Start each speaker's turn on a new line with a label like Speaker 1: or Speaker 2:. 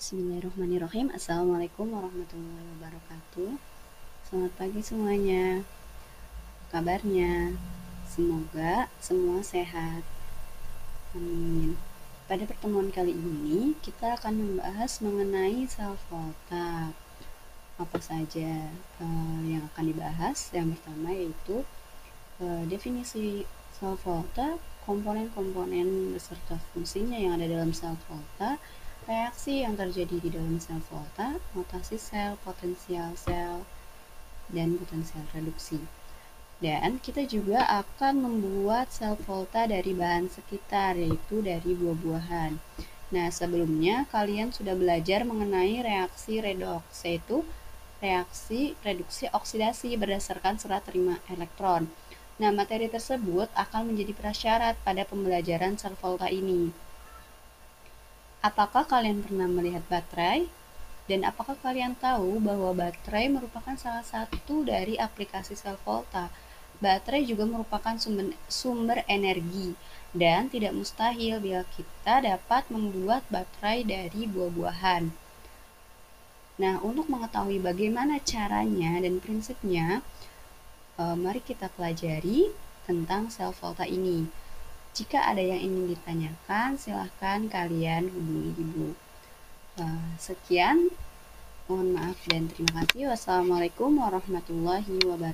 Speaker 1: Bismillahirrahmanirrahim. Assalamualaikum warahmatullahi wabarakatuh. Selamat pagi semuanya. Kabarnya? Semoga semua sehat. Amin. Pada pertemuan kali ini Kita akan membahas mengenai self volta Apa saja uh, yang akan dibahas? Yang pertama yaitu uh, Definisi self volta Komponen-komponen beserta fungsinya yang ada dalam self volta reaksi yang terjadi di dalam sel volta, mutasi sel, potensial sel, dan potensial reduksi. Dan kita juga akan membuat sel volta dari bahan sekitar, yaitu dari buah-buahan. Nah, sebelumnya kalian sudah belajar mengenai reaksi redoks, yaitu reaksi reduksi oksidasi berdasarkan serat terima elektron. Nah, materi tersebut akan menjadi prasyarat pada pembelajaran sel volta ini. Apakah kalian pernah melihat baterai? Dan apakah kalian tahu bahwa baterai merupakan salah satu dari aplikasi sel volta? Baterai juga merupakan sumber, sumber energi dan tidak mustahil bila kita dapat membuat baterai dari buah-buahan. Nah, untuk mengetahui bagaimana caranya dan prinsipnya, eh, mari kita pelajari tentang sel volta ini. Jika ada yang ingin ditanyakan, silahkan kalian hubungi Ibu. Uh, sekian, mohon maaf dan terima kasih. Wassalamualaikum warahmatullahi wabarakatuh.